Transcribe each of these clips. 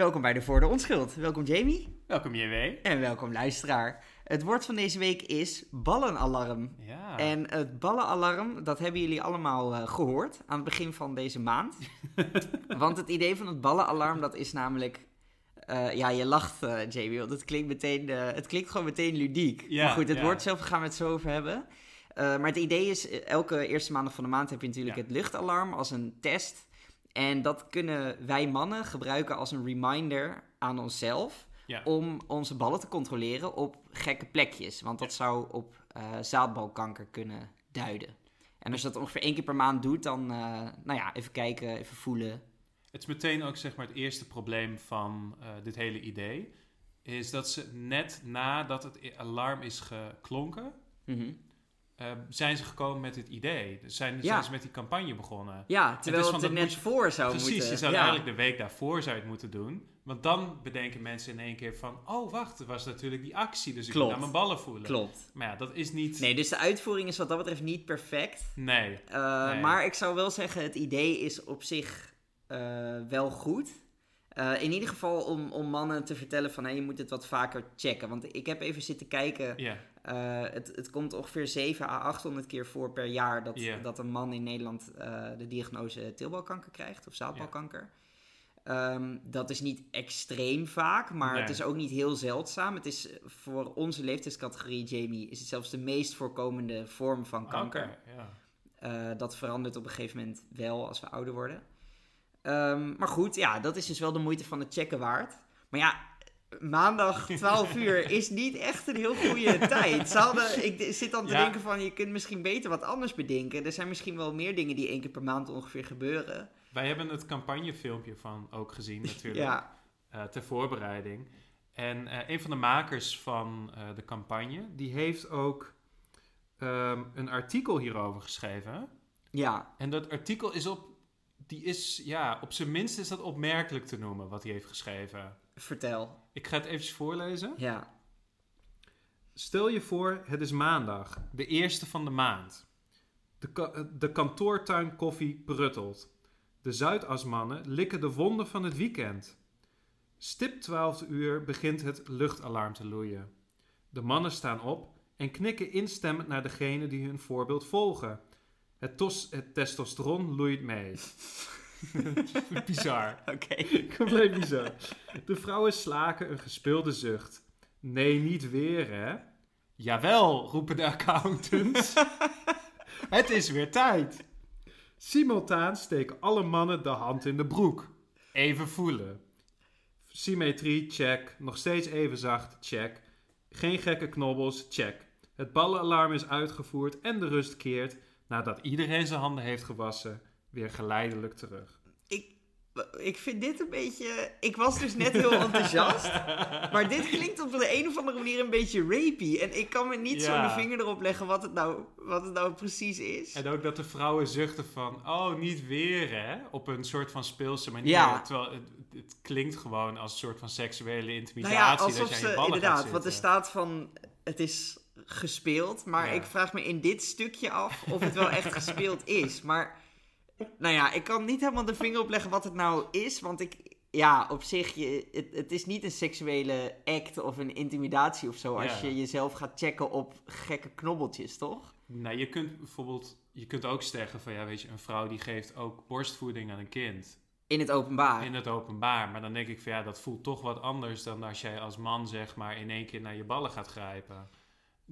Welkom bij de Voor de Onschuld. Welkom Jamie. Welkom JW. En welkom luisteraar. Het woord van deze week is ballenalarm. Ja. En het ballenalarm, dat hebben jullie allemaal uh, gehoord aan het begin van deze maand. Want het idee van het ballenalarm, dat is namelijk... Uh, ja, je lacht, uh, Jamie, want het klinkt, meteen, het klinkt gewoon meteen ludiek. Ja, maar goed, het ja. woord zelf gaan we het zo over hebben. maar het idee is, elke eerste maandag van de maand heb je natuurlijk het luchtalarm als een test... En dat kunnen wij mannen gebruiken als een reminder aan onszelf Ja. om onze ballen te controleren op gekke plekjes. Want dat zou op eh, zaadbalkanker kunnen duiden. En als je dat ongeveer één keer per maand doet, dan, eh, nou ja, even kijken, even voelen. Het is meteen ook zeg maar het eerste probleem van eh, dit hele idee. Is dat ze net nadat het alarm is geklonken, Mhm. Eh, zijn ze gekomen met het idee. Dus zijn, Ja. zijn ze met die campagne begonnen. Ja, terwijl het, er net je- voor zou Precies, moeten. je zou ja. eigenlijk de week daarvoor zou je het moeten doen. Want dan bedenken mensen in één keer van... Oh, wacht, er was natuurlijk die actie, dus ik moet naar mijn ballen voelen. Klopt. Maar ja, dat is niet... Nee, dus de uitvoering is wat dat betreft niet perfect. Nee. Uh, Nee. Maar ik zou wel zeggen, het idee is op zich uh, wel goed. Uh, in ieder geval om, om mannen te vertellen van... Hey, je moet het wat vaker checken. Want ik heb even zitten kijken... Ja. Uh, het, het komt ongeveer 7 à 800 keer voor per jaar dat, dat een man in Nederland uh, de diagnose teelbalkanker krijgt of zaadbalkanker. Ehm, dat is niet extreem vaak, maar Nee. het is ook niet heel zeldzaam. Het is voor onze leeftijdscategorie, Jamie, is het zelfs de meest voorkomende vorm van kanker. Oké, ja. Uh, dat verandert op een gegeven moment wel als we ouder worden. Um, maar goed, ja, dat is dus wel de moeite van het checken waard. Maar ja, maandag 12 uur is niet echt een heel goede tijd. Ze hadden, ik zit dan te Ja. denken van, je kunt misschien beter wat anders bedenken. Er zijn misschien wel meer dingen die één keer per maand ongeveer gebeuren. Wij hebben het campagnefilmpje van ook gezien natuurlijk. Ja, eh, ter voorbereiding. En eh, een van de makers van eh, de campagne, die heeft ook ehm, een artikel hierover geschreven. ja, En dat artikel is op, die is, ja, op zijn minst is dat opmerkelijk te noemen, wat hij heeft geschreven. Vertel. Ik ga het eventjes voorlezen. Ja, Stel je voor, het is maandag, de eerste van de maand. De, ka- de kantoortuin koffie pruttelt. De Zuidasmannen likken de wonden van het weekend. Stip 12 uur begint het luchtalarm te loeien. De mannen staan op en knikken instemmend naar degene die hun voorbeeld volgen. Het, tos, het testosteron loeit mee. Bizar. oké. Compleet bizar. De vrouwen slaken een gespeelde zucht. Nee, niet weer, hè? Jawel, roepen de accountants. Het is weer tijd. Simultaan steken alle mannen de hand in de broek. Even voelen. Symmetrie, check. Nog steeds even zacht, check. Geen gekke knobbels, check. Het ballenalarm is uitgevoerd en de rust keert, nadat iedereen zijn handen heeft gewassen, weer geleidelijk terug. Ik, ik vind dit een beetje... Ik was dus net heel enthousiast. Maar dit klinkt op de een of andere manier een beetje rapey. En ik kan me niet zo Ja. de vinger erop leggen wat het nou, wat het nou precies is. En ook dat de vrouwen zuchten van, oh, niet weer hè? Op een soort van speelse manier. Ja. Terwijl het, het klinkt gewoon als een soort van seksuele nou intimidatie. ja, dat alsof je aan je ze ballen inderdaad, want er staat van het is gespeeld, maar Ja. ik vraag me in dit stukje af of het wel echt gespeeld is. Maar nou ja, ik kan niet helemaal de vinger opleggen wat het nou is, want ik ja, op zich, je, het, het is niet een seksuele act of een intimidatie of zo als Ja. je jezelf gaat checken op gekke knobbeltjes, toch? Nou, je kunt bijvoorbeeld, je kunt ook zeggen van, ja, weet je, een vrouw die geeft ook borstvoeding aan een kind. In het openbaar. In het openbaar. Maar dan denk ik van, ja, dat voelt toch wat anders dan als jij als man, zeg maar, in één keer naar je ballen gaat grijpen.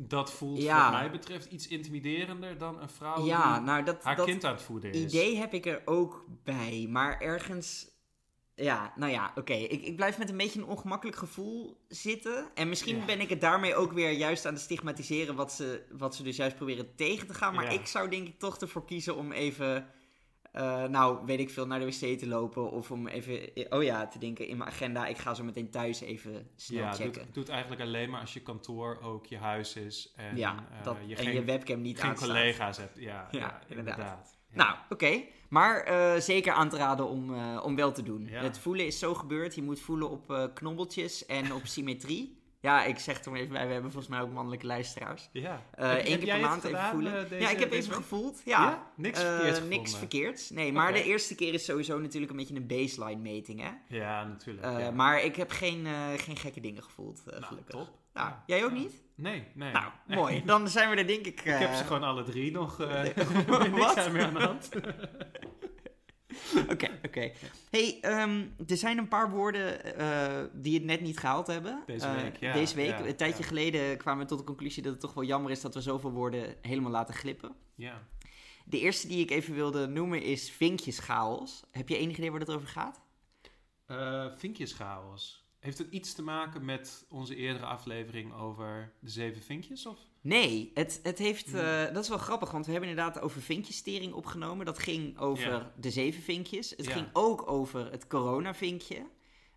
Dat voelt Ja. wat mij betreft iets intimiderender dan een vrouw ja, die nou dat, haar dat kind aan het voeden is. idee heb ik er ook bij, maar ergens... Ja, nou ja, oké. Ik, ik blijf met een beetje een ongemakkelijk gevoel zitten. En misschien Ja. ben ik het daarmee ook weer juist aan het stigmatiseren... wat ze, wat ze dus juist proberen tegen te gaan. Maar ik zou denk ik toch ervoor kiezen om even... eh, nou, weet ik veel, naar de wc te lopen. Of om even, oh ja, te denken in mijn agenda... ik ga zo meteen thuis even snel Ja, checken. doet, doet eigenlijk alleen maar als je kantoor ook je huis is en, ja, eh, je en geen, je webcam niet geen aanstaat. collega's hebt. Ja, Ja, ja, inderdaad. inderdaad. Ja. Nou, oké. Maar eh, zeker aan te raden om, om wel te doen. Ja. Het voelen is zo gebeurd. Je moet voelen op knobbeltjes en op symmetrie. Ja, ik zeg er maar even bij, we hebben volgens mij ook mannelijke luisteraars. Ja. Eh Heb- één heb keer per maand even voelen. eh, deze- ja, ik heb even week? gevoeld. Ja? Ja. Niks Eh, verkeerds Niks gevonden. verkeerds. Nee, maar de eerste keer is sowieso natuurlijk een beetje een baseline meting, hè? Ja, natuurlijk. Ja. Maar ik heb geen, geen gekke dingen gevoeld, Nou, gelukkig. top. Nou, Ja. jij ook niet? Nee, nee. Nou, mooi. Dan zijn we er denk ik... Ik heb ze gewoon alle drie nog. Wat? niks aan meer aan de hand. Oké, oké. Hey, ehm, er zijn een paar woorden eh, die het net niet gehaald hebben. Deze Eh, week, ja, Deze week. ja, een tijdje ja. geleden kwamen we tot de conclusie dat het toch wel jammer is dat we zoveel woorden helemaal laten glippen. ja. De eerste die ik even wilde noemen is vinkjeschaos. Heb je enig idee waar het over gaat? Eh, vinkjeschaos. Heeft het iets te maken met onze eerdere aflevering over de zeven vinkjes? Of? Nee, het, het heeft, Hmm. eh, dat is wel grappig, want we hebben inderdaad over vinkjestering opgenomen. Dat ging over Ja. de zeven vinkjes. Het Ja. ging ook over het corona-vinkje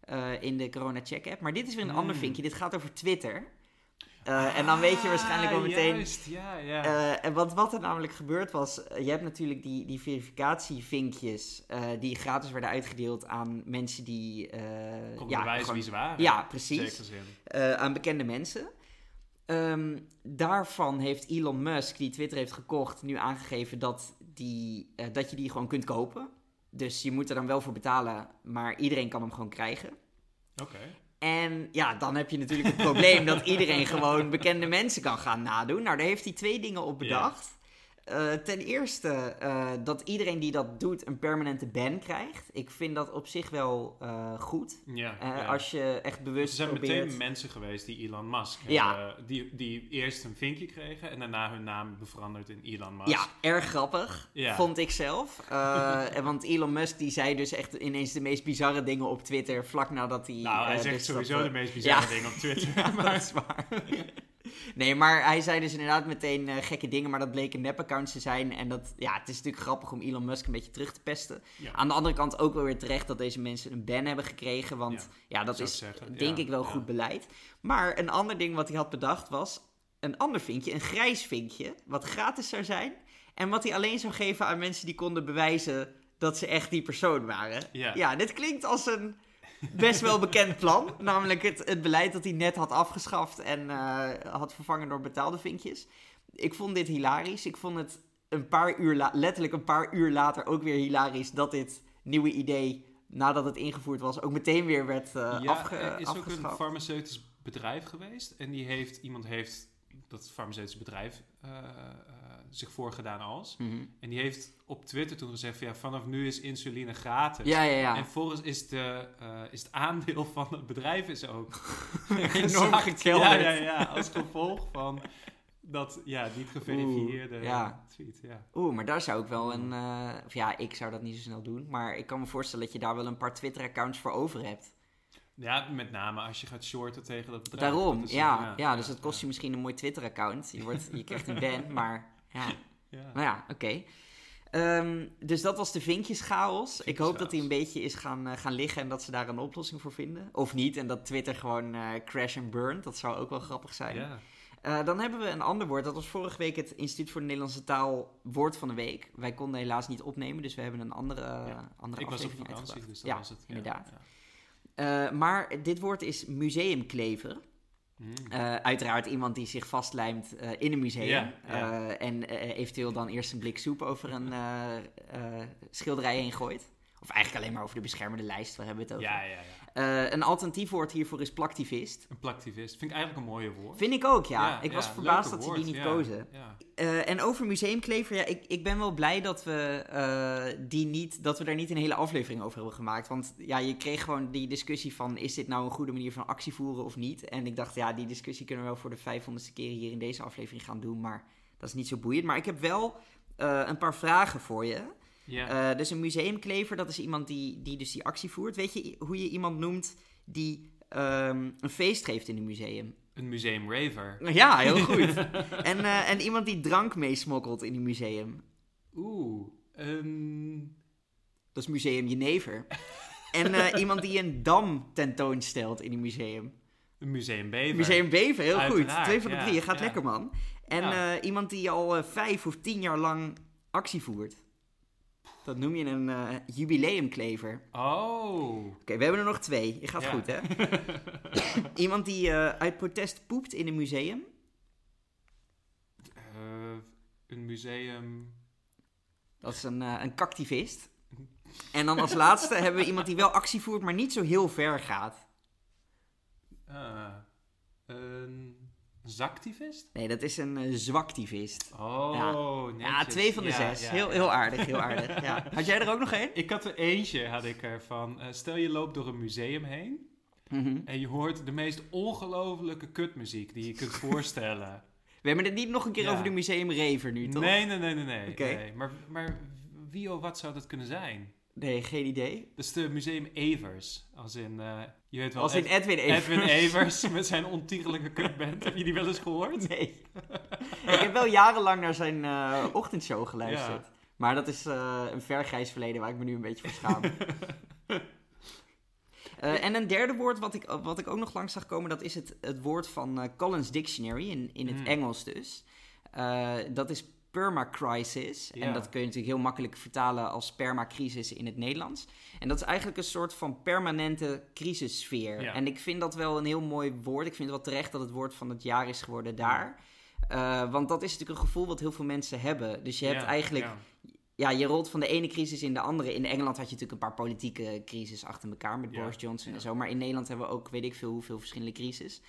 eh, in de corona-check-app. Maar dit is weer een Hmm. ander vinkje. Dit gaat over Twitter. Eh, en dan weet je waarschijnlijk wel Ah, meteen... Juist, ja, ja. Eh, en wat, wat er namelijk gebeurd was, eh, je hebt natuurlijk die, die verificatievinkjes eh, die gratis werden uitgedeeld aan mensen die... eh, Konden ja, bewijzen gewoon- wie ze waren. Ja, precies. eh, aan bekende mensen. Ehm, daarvan heeft Elon Musk, die Twitter heeft gekocht, nu aangegeven dat, die, eh, dat je die gewoon kunt kopen. Dus je moet er dan wel voor betalen, maar iedereen kan hem gewoon krijgen. Oké. En ja, dan heb je natuurlijk het probleem dat iedereen gewoon bekende mensen kan gaan nadoen. Nou, daar heeft hij twee dingen op bedacht. Eh, ten eerste eh, dat iedereen die dat doet een permanente ban krijgt. Ik vind dat op zich wel eh, goed. Ja, ja. Als je echt Er bewust zijn probeert... meteen mensen geweest die Elon Musk Ja. hebben, die, die eerst een vinkje kregen en daarna hun naam veranderd in Elon Musk. Ja, erg grappig, Ja. vond ik zelf. En want Elon Musk die zei dus echt ineens de meest bizarre dingen op Twitter vlak nadat hij... Nou, hij zegt dus sowieso dat, de meest bizarre dingen op Twitter. Ja, maar dat is waar. Nee, maar hij zei dus inderdaad meteen eh, gekke dingen, maar dat bleken nep-accounts te zijn. En dat, ja, het is natuurlijk grappig om Elon Musk een beetje terug te pesten. Ja. Aan de andere kant ook wel weer terecht dat deze mensen een ban hebben gekregen, want Ja, ja, dat is zeggen. denk Ja, ik wel goed beleid. Maar een ander ding wat hij had bedacht was een ander vinkje, een grijs vinkje, wat gratis zou zijn. En wat hij alleen zou geven aan mensen die konden bewijzen dat ze echt die persoon waren. Ja. ja dit klinkt als een best wel bekend plan. Namelijk het, het beleid dat hij net had afgeschaft en eh, had vervangen door betaalde vinkjes. Ik vond dit hilarisch. Ik vond het een paar uur letterlijk een paar uur later ook weer hilarisch dat dit nieuwe idee, nadat het ingevoerd was, ook meteen weer werd eh ja, afge, er is ook een farmaceutisch bedrijf geweest. En die heeft, iemand heeft dat farmaceutisch bedrijf eh, zich voorgedaan als. Mhm. En die heeft op Twitter toen gezegd van ja, vanaf nu is insuline gratis. Ja, ja, ja. En volgens is, de, eh, is het aandeel van het bedrijf is ook Enorm gekelderd. Ja, ja, ja, als gevolg van dat ja, niet geverifieerde Oeh, ja. tweet. Ja. Oeh, maar daar zou ik wel een... eh, of ja, ik zou dat niet zo snel doen. Maar ik kan me voorstellen dat je daar wel een paar Twitter-accounts voor over hebt. ja, met name als je gaat shorten tegen dat bedrijf. Daarom, Dat is- ja, ja, Dus dat kost je misschien een mooi Twitter-account. Je, wordt, je krijgt een ban, maar ja. Ja. Nou ja, oké. Ehm, dus dat was de vinkjeschaos. Ik hoop dat hij een beetje is gaan, eh, gaan liggen en dat ze daar een oplossing voor vinden. Of niet, en dat Twitter gewoon eh, crash and burn. Dat zou ook wel grappig zijn. Ja. Eh, dan hebben we een ander woord. Dat was vorige week het Instituut voor de Nederlandse Taal woord van de week. Wij konden helaas niet opnemen, dus we hebben een andere, Ja. andere Ik was op vakantie, dus dat ja, was het. Ja, inderdaad. maar dit woord is museumklever. Mm. Eh, uiteraard iemand die zich vastlijmt eh, in een museum. Eh, en eventueel dan eerst een blik soep over een schilderij heen gooit. Of eigenlijk alleen maar over de beschermde lijst, waar hebben we het over. ja, ja, ja. Eh, een alternatief woord hiervoor is plaktivist. Een plaktivist. Vind ik eigenlijk een mooie woord. Vind ik ook, ja. ik was verbaasd dat ze die niet kozen. Eh, en over museumklever, ja, ik, ik ben wel blij dat we, eh, die niet, dat we daar niet een hele aflevering over hebben gemaakt. Want ja, je kreeg gewoon die discussie van, is dit nou een goede manier van actie voeren of niet? En ik dacht, ja, die discussie kunnen we wel voor de 500ste keer hier in deze aflevering gaan doen, maar dat is niet zo boeiend. Maar ik heb wel een paar vragen voor je. Eh, dus een museumklever, dat is iemand die, die dus die actie voert. Weet je hoe je iemand noemt die ehm, een feest geeft in een museum? een museum raver. Ja, heel goed. en, eh, en iemand die drank meesmokkelt in een museum. Oeh, een... Dat is Museum Jenever. en eh, iemand die een dam tentoonstelt in een museum. Een museum bever. Museum Bever, heel Uiteraard, goed. Twee van de ja, drie, je gaat ja. lekker man. En Ja. iemand die al vijf of tien jaar lang actie voert. Dat noem je een eh, jubileumklever. Oh. Oké, we hebben er nog twee. Je gaat Ja. goed, hè? Iemand die eh, uit protest poept in een museum. Eh, een museum. Dat is een, een cactivist. En dan als laatste hebben we iemand die wel actie voert, maar niet zo heel ver gaat. ah, een zaktivist? Nee, dat is een eh, zwaktivist. Oh, Ja. Ja, netjes. twee van de Ja, zes. ja, heel, ja. heel aardig, heel aardig. Ja. Had jij er ook nog één? Ik had er eentje, had ik ervan. Eh, stel je loopt door een museum heen Mhm. en je hoort de meest ongelofelijke kutmuziek die je kunt voorstellen. We hebben het niet nog een keer Ja. over de Museum Rever nu, toch? nee, nee, nee, nee, nee. Maar, maar wie of wat zou dat kunnen zijn? Nee, geen idee. Dat is de Museum Evers. Als in, eh, je weet wel, Als in Ed- Edwin even. Edwin Evers met zijn ontiegelijke kutband. Heb je die wel eens gehoord? Nee. ik heb wel jarenlang naar zijn eh, ochtendshow geluisterd. Maar dat is eh, een vergrijs verleden waar ik me nu een beetje voor schaam. En een derde woord wat ik, wat ik ook nog langs zag komen, dat is het, het woord van Collins Dictionary, in, in het Hmm. Engels dus. Dat is permacrisis. Ja. En dat kun je natuurlijk heel makkelijk vertalen als permacrisis in het Nederlands. En dat is eigenlijk een soort van permanente crisissfeer. Ja. En ik vind dat wel een heel mooi woord. Ik vind het wel terecht dat het woord van het jaar is geworden daar. Eh, want dat is natuurlijk een gevoel wat heel veel mensen hebben. Dus je hebt Ja, eigenlijk ja. ja, je rolt van de ene crisis in de andere. In Engeland had je natuurlijk een paar politieke crisis achter elkaar met Ja, Boris Johnson ja. en zo. Maar in Nederland hebben we ook weet ik veel hoeveel verschillende crisis.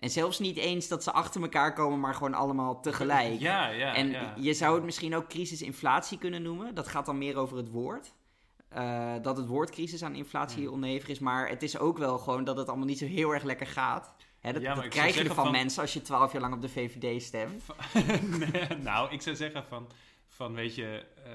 En zelfs niet eens dat ze achter elkaar komen, maar gewoon allemaal tegelijk. Ja, ja. en ja. je zou het misschien ook crisis-inflatie kunnen noemen. Dat gaat dan meer over het woord. Eh, dat het woord crisis aan inflatie Hmm. oneven is. Maar het is ook wel gewoon dat het allemaal niet zo heel erg lekker gaat. Hè, dat Ja, dat krijg je ervan van- mensen als je twaalf jaar lang op de VVD stemt. Nee, nou, ik zou zeggen van, van weet je, eh,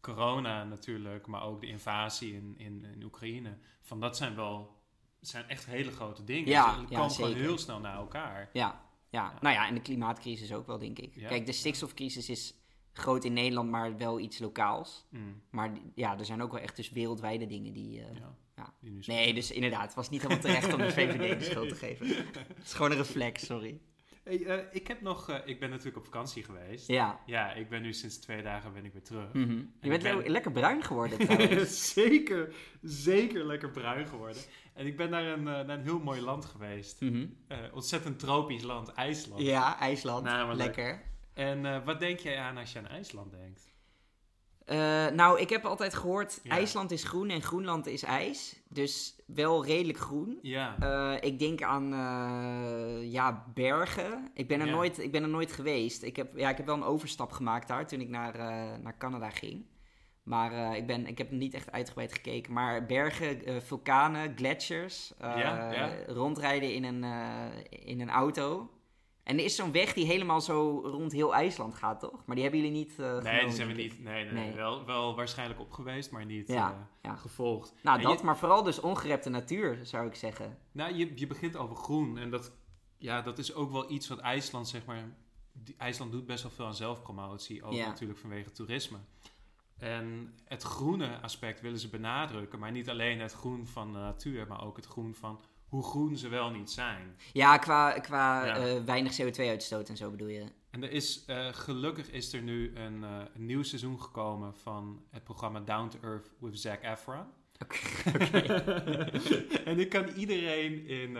corona natuurlijk, maar ook de invasie in, in, in Oekraïne. Van dat zijn wel, zijn echt hele grote dingen. Ja, Ze ja, komen gewoon heel snel naar elkaar. Ja, ja. Ja. nou ja, en de klimaatcrisis ook wel, denk ik. Ja. Kijk, de stikstofcrisis is groot in Nederland, maar wel iets lokaals. Mm, Maar ja, er zijn ook wel echt dus wereldwijde dingen die... eh, ja, ja. die Nee, dus inderdaad, het was niet helemaal terecht om de VVD de schuld te geven. Het is gewoon een reflex, sorry. Hey, eh, ik heb nog, eh, ik ben natuurlijk op vakantie geweest. Ja. Ja, ik ben nu sinds twee dagen ben ik weer terug. Mhm. Je bent ben- le- lekker bruin geworden trouwens. zeker, zeker lekker bruin geworden. En ik ben naar een, eh, naar een heel mooi land geweest. Mhm. Ontzettend tropisch land, IJsland. Ja, IJsland. Namelijk. Lekker. En wat denk jij aan als je aan IJsland denkt? Eh, nou, ik heb altijd gehoord, Ja. IJsland is groen en Groenland is ijs. Dus wel redelijk groen. Ja. Eh, ik denk aan eh, ja, bergen. Ik ben, er Ja. nooit, ik ben er nooit geweest. Ik heb, ja, ik heb wel een overstap gemaakt daar toen ik naar, naar Canada ging. Maar ik, ben, ik heb niet echt uitgebreid gekeken. Maar bergen, vulkanen, gletsjers, Ja, rondrijden in een, in een auto. En er is zo'n weg die helemaal zo rond heel IJsland gaat, toch? Maar die hebben jullie niet eh nee, genomen, die zijn we niet. Nee, nee, Nee. Wel, wel waarschijnlijk op geweest, maar niet Ja, eh, ja. gevolgd. Nou, En dat, je- maar vooral dus ongerepte natuur, zou ik zeggen. Nou, je, je begint over groen. En dat, ja, dat is ook wel iets wat IJsland, zeg maar... die- IJsland doet best wel veel aan zelfpromotie. Ook Ja. natuurlijk vanwege toerisme. En het groene aspect willen ze benadrukken. Maar niet alleen het groen van de natuur, maar ook het groen van hoe groen ze wel niet zijn. Ja, qua, qua Ja. eh, weinig CO2-uitstoot en zo bedoel je. En er is, eh, gelukkig is er nu een, eh, een nieuw seizoen gekomen van het programma Down to Earth with Zac Efron. en ik kan iedereen in,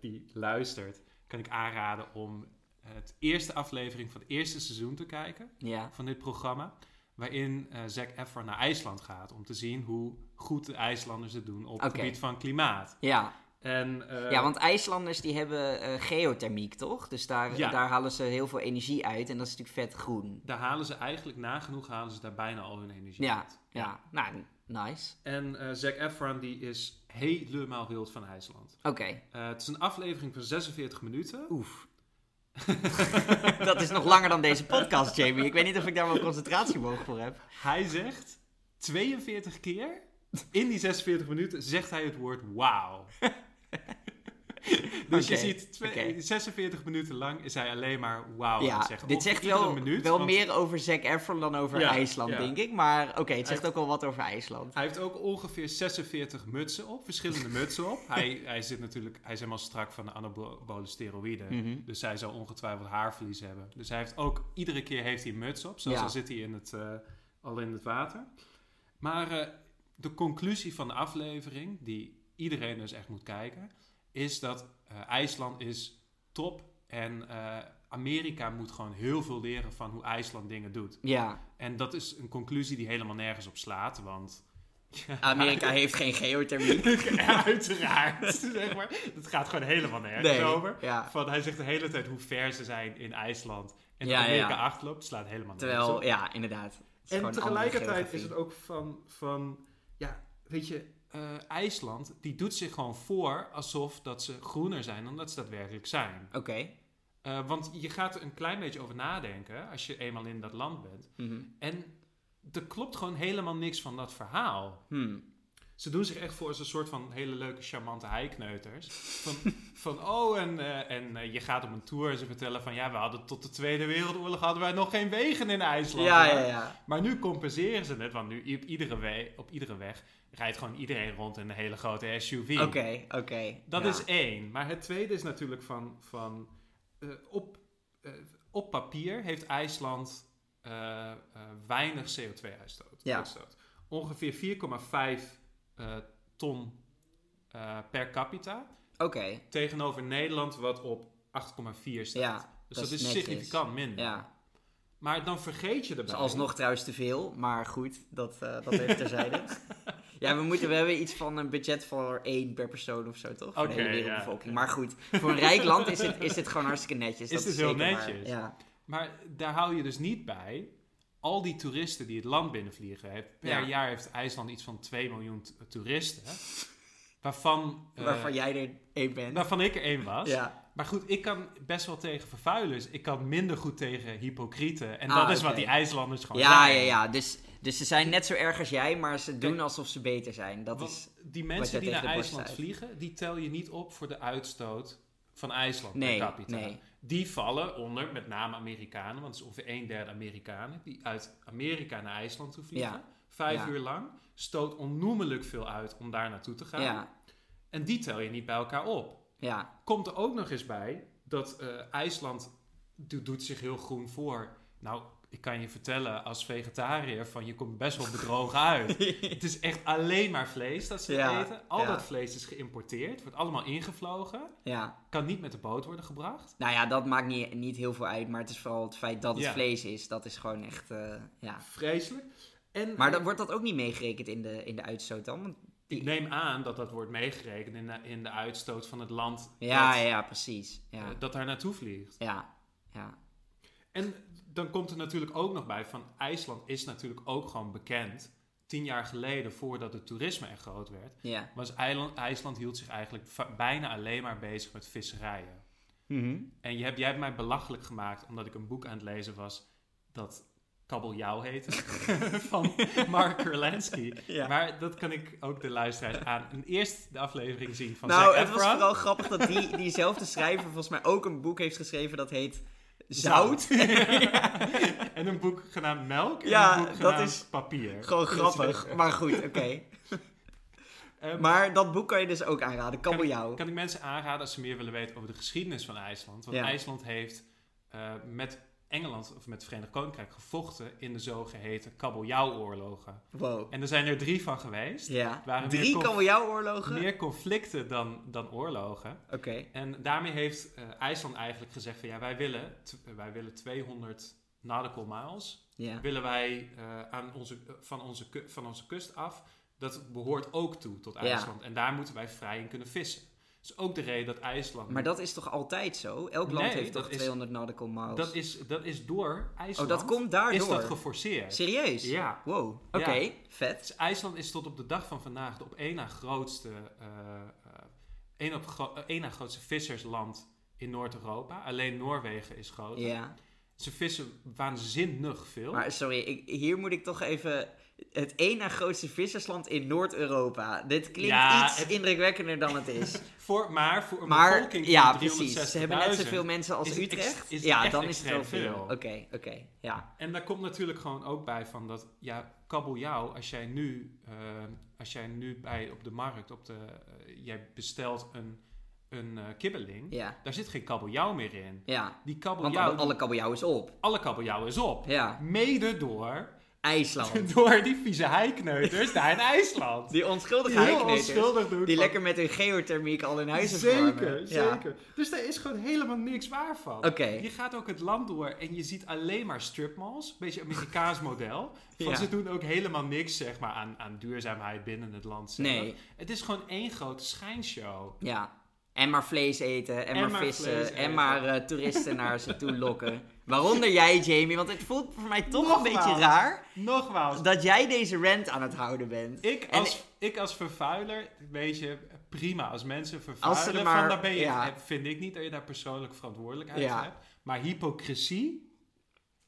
die luistert, kan ik aanraden om het eerste aflevering van het eerste seizoen te kijken Ja. van dit programma. Waarin Zac Efron naar IJsland gaat om te zien hoe goed de IJslanders het doen op het Oké. gebied van klimaat. Ja. En, eh, ja, want IJslanders die hebben eh, geothermiek, toch? Dus daar, Ja. daar halen ze heel veel energie uit en dat is natuurlijk vet groen. daar halen ze eigenlijk nagenoeg halen ze daar bijna al hun energie Ja, uit. ja. Nou, nice. En eh Zac Efron die is helemaal wild van IJsland. Oké. Eh, het is een aflevering van 46 minuten. Oef. dat is nog langer dan deze podcast, Jamie. Ik weet niet of ik daar wel concentratievermogen voor heb. Hij zegt 42 keer in die 46 minuten zegt hij het woord wauw. dus je ziet oké. 46 minuten lang is hij alleen maar wauw aan ja, het zeggen. dit zegt wel, minuut, wel want meer over Zac Efron dan over Ja, IJsland, ja. denk ik. Maar oké, het zegt ook wel wat over IJsland. Hij heeft ook ongeveer 46 mutsen op, verschillende mutsen op. hij, hij zit natuurlijk, hij is helemaal strak van de anabole steroïden. Mhm. Dus hij zal ongetwijfeld haarverlies hebben. Dus hij heeft ook, iedere keer heeft hij een muts op. Zoals Ja. al zit hij in het, eh, al in het water. Maar eh, de conclusie van de aflevering, die iedereen dus echt moet kijken, is dat eh, IJsland is top en eh, Amerika moet gewoon heel veel leren van hoe IJsland dingen doet. Ja, En dat is een conclusie die helemaal nergens op slaat, want... Amerika heeft geen geothermie. Ja, uiteraard, zeg maar. Het gaat gewoon helemaal nergens Nee, over. ja. Van, hij zegt de hele tijd hoe ver ze zijn in IJsland. En Ja, ja, Amerika ja. achterloopt, slaat helemaal nergens op. Terwijl, ja, inderdaad. En tegelijkertijd is het ook van, van ja, weet je, eh, IJsland, die doet zich gewoon voor alsof dat ze groener zijn dan dat ze daadwerkelijk zijn. Oké. Eh, want je gaat er een klein beetje over nadenken als je eenmaal in dat land bent. Mhm. En er klopt gewoon helemaal niks van dat verhaal. Hmm. Ze doen zich echt voor als een soort van hele leuke, charmante heikneuters. Van, van oh, en, eh, en eh, je gaat op een tour en ze vertellen van... ja, we hadden tot de Tweede Wereldoorlog hadden wij nog geen wegen in IJsland. Ja, ja, ja. Maar nu compenseren ze het, want nu op iedere, we- op iedere weg rijdt gewoon iedereen rond in een hele grote SUV. Oké, oké. Dat ja. is één. Maar het tweede is natuurlijk van, van eh, op, op papier heeft IJsland weinig CO2-uitstoot. Ja. uitstoot. Ongeveer 4,5 eh, ton eh, per capita. Oké, Tegenover Nederland wat op 8,4 staat. ja. dus dat dat, is is netjes. significant minder. Ja. Maar dan vergeet je erbij. is alsnog trouwens te veel, maar goed, dat, eh dat even terzijde. ja, we, moeten, we hebben iets van een budget voor één per persoon of zo, toch? Voor de hele ja. wereldbevolking. Maar goed, voor een rijk land is het, is het gewoon hartstikke netjes. Is dat het heel zeker waar. netjes. Ja. Maar daar hou je dus niet bij. Al die toeristen die het land binnenvliegen. Per Ja. jaar heeft IJsland iets van 2 miljoen toeristen. Waarvan, eh, Waarvan jij er één bent. waarvan ik er één was. ja. Maar goed, ik kan best wel tegen vervuilers. Ik kan minder goed tegen hypocrieten. En Ah, dat is wat die IJslanders gewoon Ja, zijn. ja, ja. Dus, dus ze zijn net zo erg als jij, maar ze doen Kijk, alsof ze beter zijn. Dat is... die mensen die naar IJsland vliegen, die tel je niet op voor de uitstoot van IJsland Nee, per capita. nee. Die vallen onder met name Amerikanen, want het is ongeveer een derde Amerikanen, die uit Amerika naar IJsland toe vliegen. Ja. Vijf Ja. uur lang. Stoot onnoemelijk veel uit om daar naartoe te gaan. Ja, En die tel je niet bij elkaar op. ja. Komt er ook nog eens bij dat eh, IJsland do- doet zich heel groen voor. Nou, ik kan je vertellen als vegetariër van je komt best wel bedrogen uit. Het is echt alleen maar vlees dat ze Ja, eten. Al ja. dat vlees is geïmporteerd, wordt allemaal ingevlogen. ja. Kan niet met de boot worden gebracht. Nou ja, dat maakt niet, niet heel veel uit, maar het is vooral het feit dat het vlees is. Dat is gewoon echt, eh, ja. Vreselijk. En Maar dan wordt dat ook niet meegerekend in de, in de uitstoot dan? Want ik neem aan dat dat wordt meegerekend in de, in de uitstoot van het land Ja, dat, ja, ja, precies. Ja, eh, dat daar naartoe vliegt. ja, ja. En dan komt er natuurlijk ook nog bij van IJsland is natuurlijk ook gewoon bekend. Tien jaar geleden, voordat het toerisme echt groot werd, ja. was IJsland, IJsland hield zich eigenlijk bijna alleen maar bezig met visserijen. Mhm. En je hebt, jij hebt mij belachelijk gemaakt omdat ik een boek aan het lezen was dat Kabeljauw heette. van Mark Kurlansky. Ja. Maar dat kan ik ook de luisteraars aan. En eerst de aflevering zien van Nou, Zac het was vooral grappig dat die, diezelfde schrijver volgens mij ook een boek heeft geschreven dat heet Zout. en een boek genaamd Melk. En Ja, een boek dat is Papier. Gewoon grappig, maar goed, oké. ehm, Maar dat boek kan je dus ook aanraden, Kabeljauw. Kan ik mensen aanraden als ze meer willen weten over de geschiedenis van IJsland? Want Ja. IJsland heeft eh, met Engeland of met het Verenigd Koninkrijk gevochten in de zogeheten kabeljauwoorlogen. Wow. En er zijn er drie van geweest. Ja. waren Drie kabeljauwoorlogen? Meer conflicten dan, dan oorlogen. Oké. En daarmee heeft eh, IJsland eigenlijk gezegd van ja, wij willen, wij willen 200 nautical miles. Ja. Willen wij eh, aan onze, eh, van, onze, van onze kust af. Dat behoort ook toe tot Ja. IJsland. En daar moeten wij vrij in kunnen vissen. Dat is ook de reden dat IJsland... Maar dat is toch altijd zo? Elk land Nee, heeft toch is- 200 nautical miles? Dat is, dat is door oh, IJsland. dat komt daardoor? Is dat geforceerd? Serieus? Ja. Wow, oké, Ja. vet. Dus IJsland is tot op de dag van vandaag de op één na grootste, één op gro- eh, één na grootste vissersland in Noord-Europa. Alleen Noorwegen is groter. Ja. Ze vissen waanzinnig veel. Maar sorry, ik, hier moet ik toch even... Het één na grootste vissersland in Noord-Europa. Dit klinkt Ja, iets het- indrukwekkender dan het is. voor, maar voor een maar bevolking van ja, 360.000 precies. Ze hebben net zoveel mensen als is Utrecht. is ja, dan is het wel veel. Oké, oké. Ja. En daar komt natuurlijk gewoon ook bij van dat, ja, kabeljauw, als jij nu, eh, als jij nu bij op de markt, op de, eh, jij bestelt een, een eh, kibbeling, Ja. daar zit geen kabeljauw meer in. Ja. Die Want kabeljauw, alle, alle kabeljauw is op. alle kabeljauw is op. Ja. Mede door IJsland. Door die vieze heikneuters daar in IJsland. Die onschuldige Die heel heikneters. onschuldig doen. Die lekker met hun geothermiek al in huis Zeker, Ja. zeker. Dus daar is gewoon helemaal niks waar van. Oké. Je gaat ook het land door en je ziet alleen maar stripmalls. Een beetje Amerikaans model. Van Ja. Ze doen ook helemaal niks zeg maar, aan, aan duurzaamheid binnen het land zelf. Nee. Het is gewoon één grote schijnshow. Ja. En maar vlees eten, en, En maar vissen, en maar eh, toeristen naar ze toe lokken. Waaronder jij, Jamie, want het voelt voor mij toch een beetje raar Nogmaals, dat jij deze rant aan het houden bent. ik En- als, ik als vervuiler, weet je, prima. Als mensen vervuilen, er maar- van, daar ben je, ja. heb- vind ik niet dat je daar persoonlijke verantwoordelijkheid Ja. hebt. Maar hypocrisie,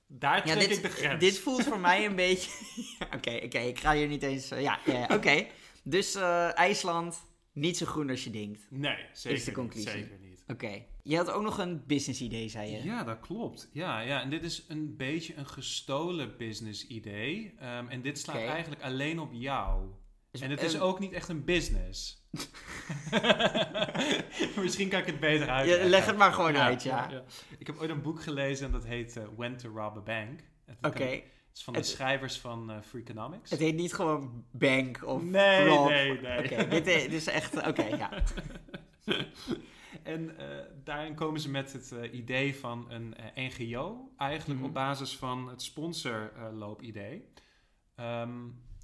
daar Ja, trek dit, ik de grens. dit voelt voor mij een beetje... Oké, oké, ik ga hier niet eens... eh, ja, oké. Dus eh, IJsland, niet zo groen als je denkt. Nee, zeker, de niet, conclusie. zeker niet. Oké. Je had ook nog een business idee, zei je. Ja, dat klopt. Ja, ja, en dit is een beetje een gestolen business idee. Ehm, en dit slaat eigenlijk alleen op jou. Dus, En het is ook niet echt een business. Misschien kan ik het beter uitleggen. leg het maar gewoon uit, ja. Ik heb ooit een boek gelezen en dat heet eh, When to Rob a Bank. Oké. Het is van de Het- schrijvers van eh Freakonomics. Het heet niet gewoon Bank of Nee, Rob. nee, nee. Oké, dit, dit is echt... Oké, ja. En eh, daarin komen ze met het eh, idee van een eh, NGO, eigenlijk Mhm. op basis van het sponsorloop-idee. Ehm,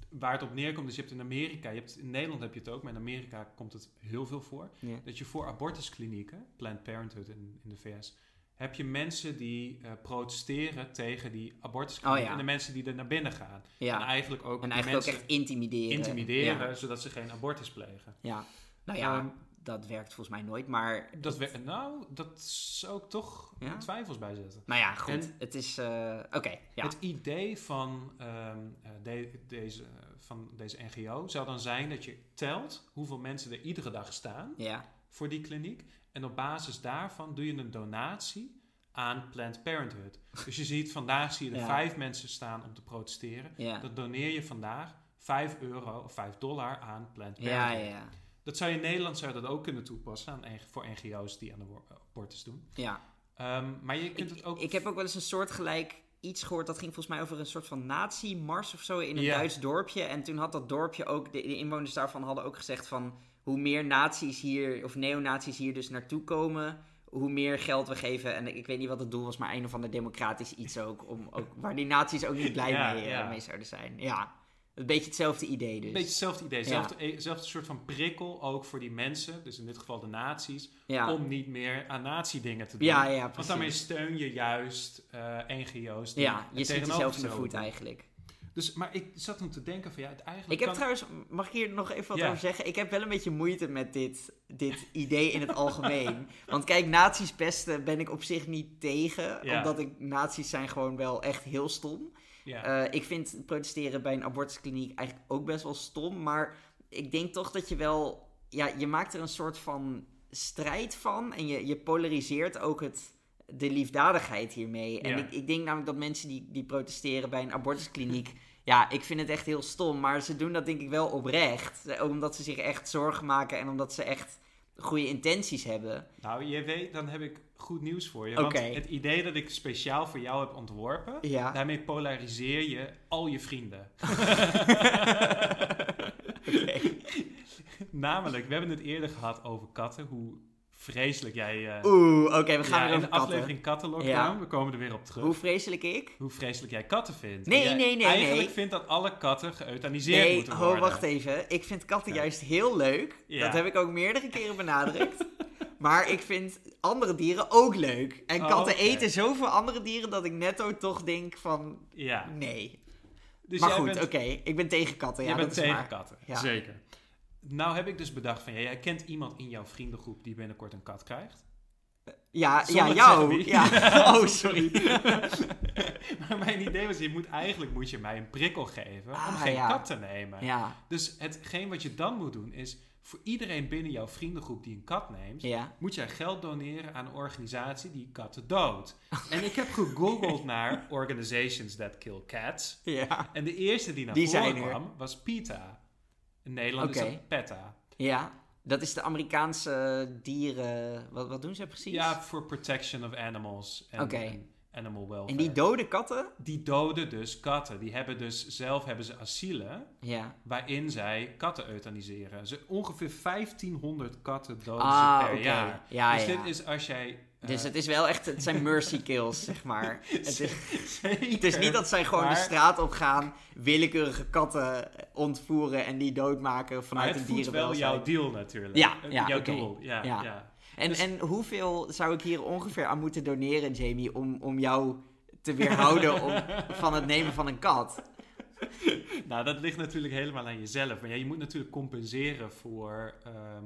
waar het op neerkomt, dus je hebt in Amerika, je hebt, in Nederland heb je het ook, maar in Amerika komt het heel veel voor. Dat je voor abortusklinieken, Planned Parenthood in, in de VS, heb je mensen die protesteren tegen die abortusklinieken Oh ja. en de mensen die er naar binnen gaan. En eigenlijk ook En mensen echt intimideren. intimideren, Ja. zodat ze geen abortus plegen. ja. Nou ja, Ehm, dat werkt volgens mij nooit, maar... Dat nou, dat zou ik toch Ja? twijfels bij zetten. Nou ja, goed. En- het is... eh, Oké, ja. Het idee van, ehm, eh, de- deze, van deze NGO zou dan zijn dat je telt hoeveel mensen er iedere dag staan Ja, voor die kliniek. En op basis daarvan doe je een donatie aan Planned Parenthood. Dus je ziet, vandaag zie je er vijf mensen staan om te protesteren. ja. Dan doneer je vandaag 5 euro of 5 dollar aan Planned Ja, Parenthood. ja, ja. Dat zou je in Nederland zou dat ook kunnen toepassen aan, voor NGO's die aan de abortus doen. ja. Ehm, maar je kunt Ik, het ook... ik heb ook wel eens een soort gelijk iets gehoord. Dat ging volgens mij over een soort van nazi-mars of zo in een Ja. Duits dorpje. En toen had dat dorpje ook, de, de inwoners daarvan hadden ook gezegd van... hoe meer nazi's hier, of neonazi's hier dus naartoe komen... hoe meer geld we geven. En ik weet niet wat het doel was, maar een of ander democratisch iets ook. Om, ook waar die nazi's ook niet blij Ja, mee, eh, ja. mee zouden zijn. Ja, een beetje hetzelfde idee dus. Een beetje hetzelfde idee. Zelfde, eh, zelfde soort van prikkel ook voor die mensen, dus in dit geval de nazi's, ja. om niet meer aan nazi-dingen te doen. ja, ja, Want daarmee steun je juist eh, NGO's. Ja, je schiet jezelf in de voet eigenlijk. Dus, maar ik zat toen te denken van ja, het Ik eigenlijk heb kan... trouwens, mag ik hier nog even wat over zeggen? Ik heb wel een beetje moeite met dit, dit idee in het algemeen. Want kijk, nazi's pesten ben ik op zich niet tegen. Omdat ik, nazi's zijn gewoon wel echt heel stom. Ja. Eh, ik vind protesteren bij een abortuskliniek eigenlijk ook best wel stom. Maar ik denk toch dat je wel... Ja, je maakt er een soort van strijd van. En je, je polariseert ook het, de liefdadigheid hiermee. En Ja. ik, ik denk namelijk dat mensen die, die protesteren bij een abortuskliniek... Ja, ik vind het echt heel stom. Maar ze doen dat denk ik wel oprecht. Omdat ze zich echt zorgen maken en omdat ze echt goede intenties hebben. Nou, je weet, dan heb ik goed nieuws voor je. Want het idee dat ik speciaal voor jou heb ontworpen, Ja. daarmee polariseer je al je vrienden. Oké. Namelijk, we hebben het eerder gehad over katten, hoe vreselijk jij... eh, Oeh, oké, we gaan ja, weer in de aflevering Kattenlockdown, Ja. we komen er weer op terug. Hoe vreselijk ik? hoe vreselijk jij katten vindt. Nee, jij nee, nee, Eigenlijk nee. vindt dat alle katten geëuthaniseerd Nee, moeten worden. wacht even. Ik vind katten Ja. juist heel leuk. Ja. Dat heb ik ook meerdere keren benadrukt. maar ik vind andere dieren ook leuk. En Oh, katten eten zoveel andere dieren dat ik netto toch denk van Ja. nee. Dus maar goed, bent, oké. Ik ben tegen katten. Ja, jij bent dat is tegen katten. Zeker. Nou heb ik dus bedacht van, ja, jij kent iemand in jouw vriendengroep die binnenkort een kat krijgt. Ja, Zonder ja jou. Ja. Oh, sorry. maar mijn idee was, je moet, eigenlijk moet je mij een prikkel geven om Ah, geen ja. kat te nemen. Ja, Dus hetgeen wat je dan moet doen is, voor iedereen binnen jouw vriendengroep die een kat neemt, ja. moet jij geld doneren aan een organisatie die katten doodt. en ik heb gegoogeld naar organizations that kill cats. Ja. En de eerste die naar Die voren kwam was PETA. In Nederland is dat PETA. Ja. Dat is de Amerikaanse dieren... Wat, wat doen ze precies? Ja, voor protection of animals. En, Oké. animal welfare. En die dode katten? die doden dus katten. Die hebben dus zelf hebben ze asielen Ja. waarin zij katten euthaniseren. Ze, ongeveer 1500 katten doden Ah, ze per jaar. Ja, dus ja. dit is als jij... eh, Dus het is wel echt, het zijn mercy kills, zeg maar. Het is, het is niet dat zij gewoon de straat op gaan, willekeurige katten ontvoeren en die doodmaken Maar vanuit het een voedt wel dierenwelzijn. jouw deal natuurlijk. Ja, Eh, ja, jouw oké. doel. Ja, Ja. ja. En, Dus- en hoeveel zou ik hier ongeveer aan moeten doneren, Jamie, om, om jou te weerhouden om, van het nemen van een kat? Nou, dat ligt natuurlijk helemaal aan jezelf. Maar ja, je moet natuurlijk compenseren voor, ehm,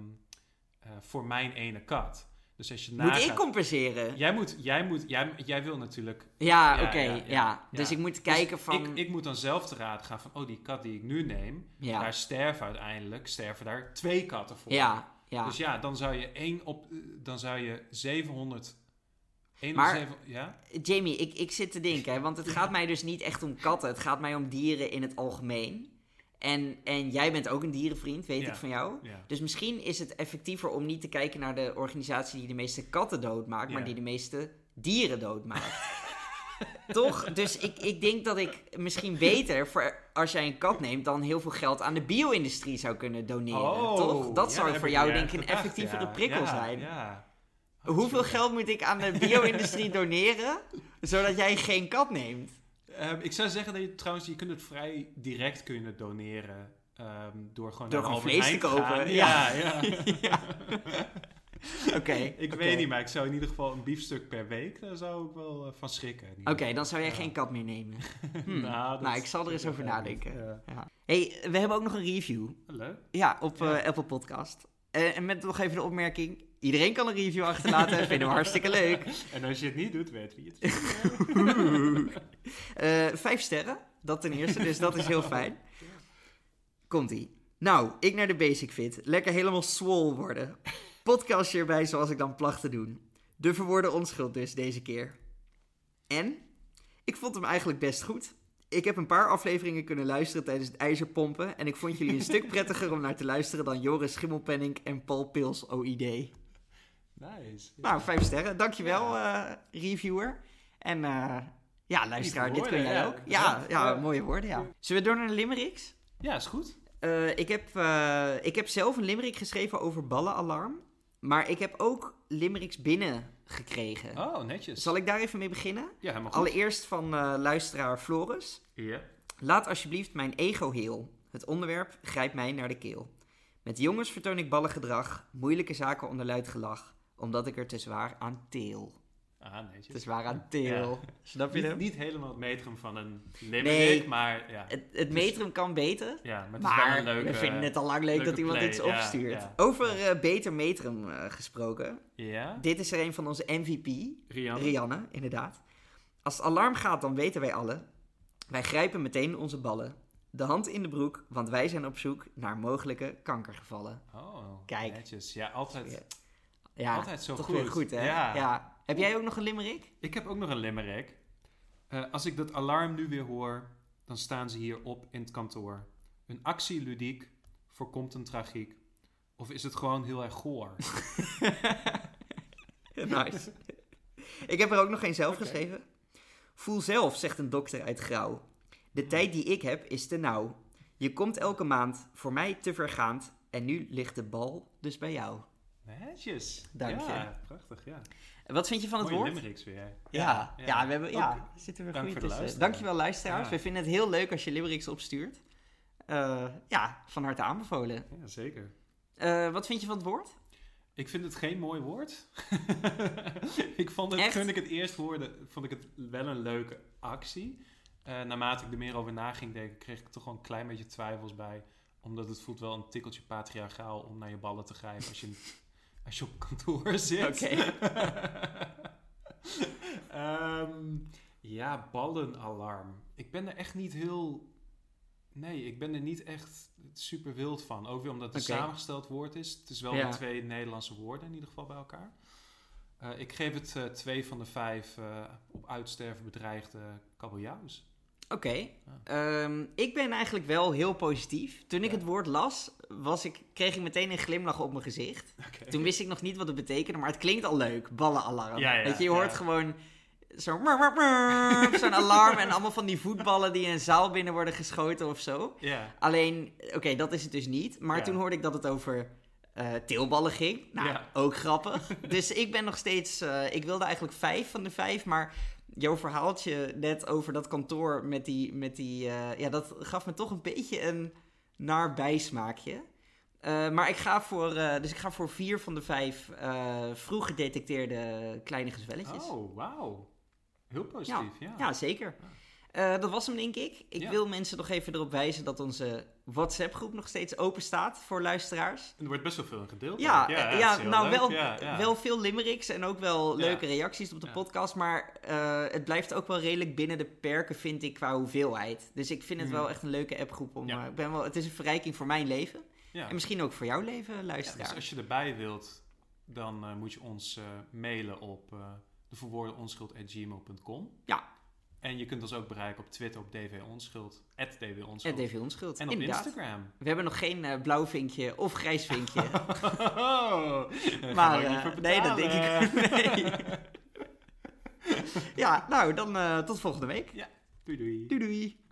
eh, voor mijn ene kat. Dus als je Moet nagaat- ik compenseren? Jij moet, jij moet, jij, jij wil natuurlijk. Ja, Ja, oké, ja, ja, ja, Dus ik moet kijken van... Ik, ik moet dan zelf te raad gaan van, oh, die kat die ik nu neem, daar sterven uiteindelijk, sterven daar twee katten voor. ja, ja. Dus ja, dan zou je één op, dan zou je 700. één Maar- ja? Jamie, ik, ik zit te denken, hè, want het gaat mij dus niet echt om katten. Het gaat mij om dieren in het algemeen. En, en jij bent ook een dierenvriend, weet Ja. ik van jou. Ja. Dus misschien is het effectiever om niet te kijken naar de organisatie die de meeste katten doodmaakt, maar die de meeste dieren doodmaakt. Toch? Dus ik, ik denk dat ik misschien beter, voor, als jij een kat neemt, dan heel veel geld aan de bio-industrie zou kunnen doneren. toch? Dat Oh, ja, zou voor jou denk ik een effectievere ja. prikkel Ja, zijn. Ja. Hoeveel geld moet ik aan de bio-industrie doneren, zodat jij geen kat neemt? Ehm, ik zou zeggen dat je trouwens, je kunt het vrij direct kunnen doneren. ehm, door gewoon Door Albert vlees te kopen, ja. Ja, ja. Ja. Oké. ik weet niet, maar ik zou in ieder geval een biefstuk per week, daar zou ik wel eh, van schrikken. Oké, dan zou jij Ja. geen kat meer nemen. Hm. Nou, Nou, ik zal er eens over nadenken. Ja. Hey, we hebben ook nog een review. Leuk. Ja, op eh, Apple Podcast. Eh, en met nog even de opmerking. Iedereen kan een review achterlaten. Vinden we hartstikke leuk. En als je het niet doet, weet wie het is. Eh, vijf sterren. Dat ten eerste. Dus dat is heel fijn. Komt-ie. Nou, ik naar de Basic Fit. Lekker helemaal swol worden. Podcastje erbij zoals ik dan placht te doen. De verwoorde onschuld dus deze keer. En? Ik vond hem eigenlijk best goed. Ik heb een paar afleveringen kunnen luisteren tijdens het ijzerpompen. En ik vond jullie een stuk prettiger om naar te luisteren dan Joris Schimmelpenning en Paul Pils OID. Nice. Nou, vijf sterren. Dankjewel, eh reviewer. En eh, ja, luisteraar, dit kun jij ja. ook. Ja, ja, Ja. mooie woorden, ja. Zullen we door naar de limericks? Ja, is goed. Eh, ik, heb, eh, ik heb zelf een limerick geschreven over ballenalarm. Maar ik heb ook limericks binnengekregen. Oh, netjes. Zal ik daar even mee beginnen? Ja, helemaal goed. Allereerst van eh, luisteraar Floris. Ja. Laat alsjeblieft mijn ego heel. Het onderwerp grijpt mij naar de keel. Met jongens vertoon ik ballengedrag, moeilijke zaken onder luid gelach, omdat ik er te zwaar aan teel. Ah, netjes. Te zwaar aan teel. Snap je Niet, hem? niet helemaal het metrum van een limerick, Nee. maar ja. Het, het metrum kan beter, ja, maar het is wel maar een leuke... we vinden het al lang leuk dat iemand play, iets ja, opstuurt. ja. Over eh, beter metrum eh, gesproken. Ja? Dit is er een van onze MVP, Rian? Rianne, inderdaad. Als het alarm gaat, dan weten wij allen. Wij grijpen meteen onze ballen. De hand in de broek, want wij zijn op zoek naar mogelijke kankergevallen. Oh, Kijk. netjes. Ja, altijd, Ja. Altijd zo toch goed. weer goed, hè? Ja. Heb jij ook nog een limerick? Ik heb ook nog een limerick. Eh, als ik dat alarm nu weer hoor, dan staan ze hier op in het kantoor. Een actie ludiek voorkomt een tragiek. Of is het gewoon heel erg goor? nice. Ik heb er ook nog geen zelf geschreven. Voel zelf, zegt een dokter uit Grauw. De tijd die ik heb is te nauw. Je komt elke maand, voor mij te vergaand. En nu ligt de bal dus bij jou. Netjes. Dank je. Ja, prachtig, ja. Wat vind je van het Mooie woord? limericks weer. Ja, ja, we hebben, Ook ja, zitten we dank goed tussen. Dankjewel luisteraars. Ja. We vinden het heel leuk als je limericks opstuurt. Eh, ja, van harte aanbevolen. Ja, zeker. Eh, wat vind je van het woord? Ik vind het geen mooi woord. ik vond het, Echt? toen ik het eerst hoorde, vond ik het wel een leuke actie. Eh, naarmate ik er meer over na ging denken, kreeg ik toch wel een klein beetje twijfels bij. Omdat het voelt wel een tikkeltje patriarchaal om naar je ballen te grijpen als je, als je op kantoor zit. Oké. Ehm, ja, ballenalarm. Ik ben er echt niet heel... Nee, ik ben er niet echt super wild van. Ook weer omdat het een samengesteld woord is. Het is wel Ja. twee Nederlandse woorden in ieder geval bij elkaar. Eh, ik geef het eh, twee van de vijf eh, op uitsterven bedreigde kabeljauws. Oké. Ehm, ik ben eigenlijk wel heel positief. Toen ik Ja. het woord las, was ik, kreeg ik meteen een glimlach op mijn gezicht. Toen wist ik nog niet wat het betekende, maar het klinkt al leuk. Ballenalarm. Ja, ja, Weet je, je hoort gewoon zo'n alarm en allemaal van die voetballen die in een zaal binnen worden geschoten of zo. Ja. Alleen, oké, dat is het dus niet. Maar toen hoorde ik dat het over eh teelballen ging. Nou, ook grappig. dus ik ben nog steeds... eh, ik wilde eigenlijk vijf van de vijf, maar... Jouw verhaaltje net over dat kantoor met die... Met die eh, ja, dat gaf me toch een beetje een naar bijsmaakje. Eh, maar ik ga, voor, eh, dus ik ga voor vier van de vijf vroeg gedetecteerde kleine gezwelletjes. Oh, wauw. Heel positief, ja. Ja, zeker. Eh, dat was hem, denk ik. Ik Ja. wil mensen nog even erop wijzen dat onze WhatsApp-groep nog steeds open staat voor luisteraars. Er wordt best wel veel gedeeld. Ja, ja, heel nou wel, wel veel limericks en ook wel leuke reacties op de podcast. Maar eh, het blijft ook wel redelijk binnen de perken, vind ik, qua hoeveelheid. Dus ik vind het Hmm. wel echt een leuke appgroep. Om, eh, ik ben wel, het is een verrijking voor mijn leven. En misschien ook voor jouw leven, Ja, luisteraar. dus als je erbij wilt, dan eh, moet je ons eh, mailen op uh, deverwoordenonschuld.gmail.com. Ja. En je kunt ons ook bereiken op Twitter op dvonschuld, at En dvonschuld. DV Onschuld. En op Inderdaad. Instagram. We hebben nog geen eh, blauw vinkje of grijs vinkje. Oh, Maar, eh, nee, dat denk ik nee. ja, nou, dan eh, tot volgende week. Doei doei. Doei doei.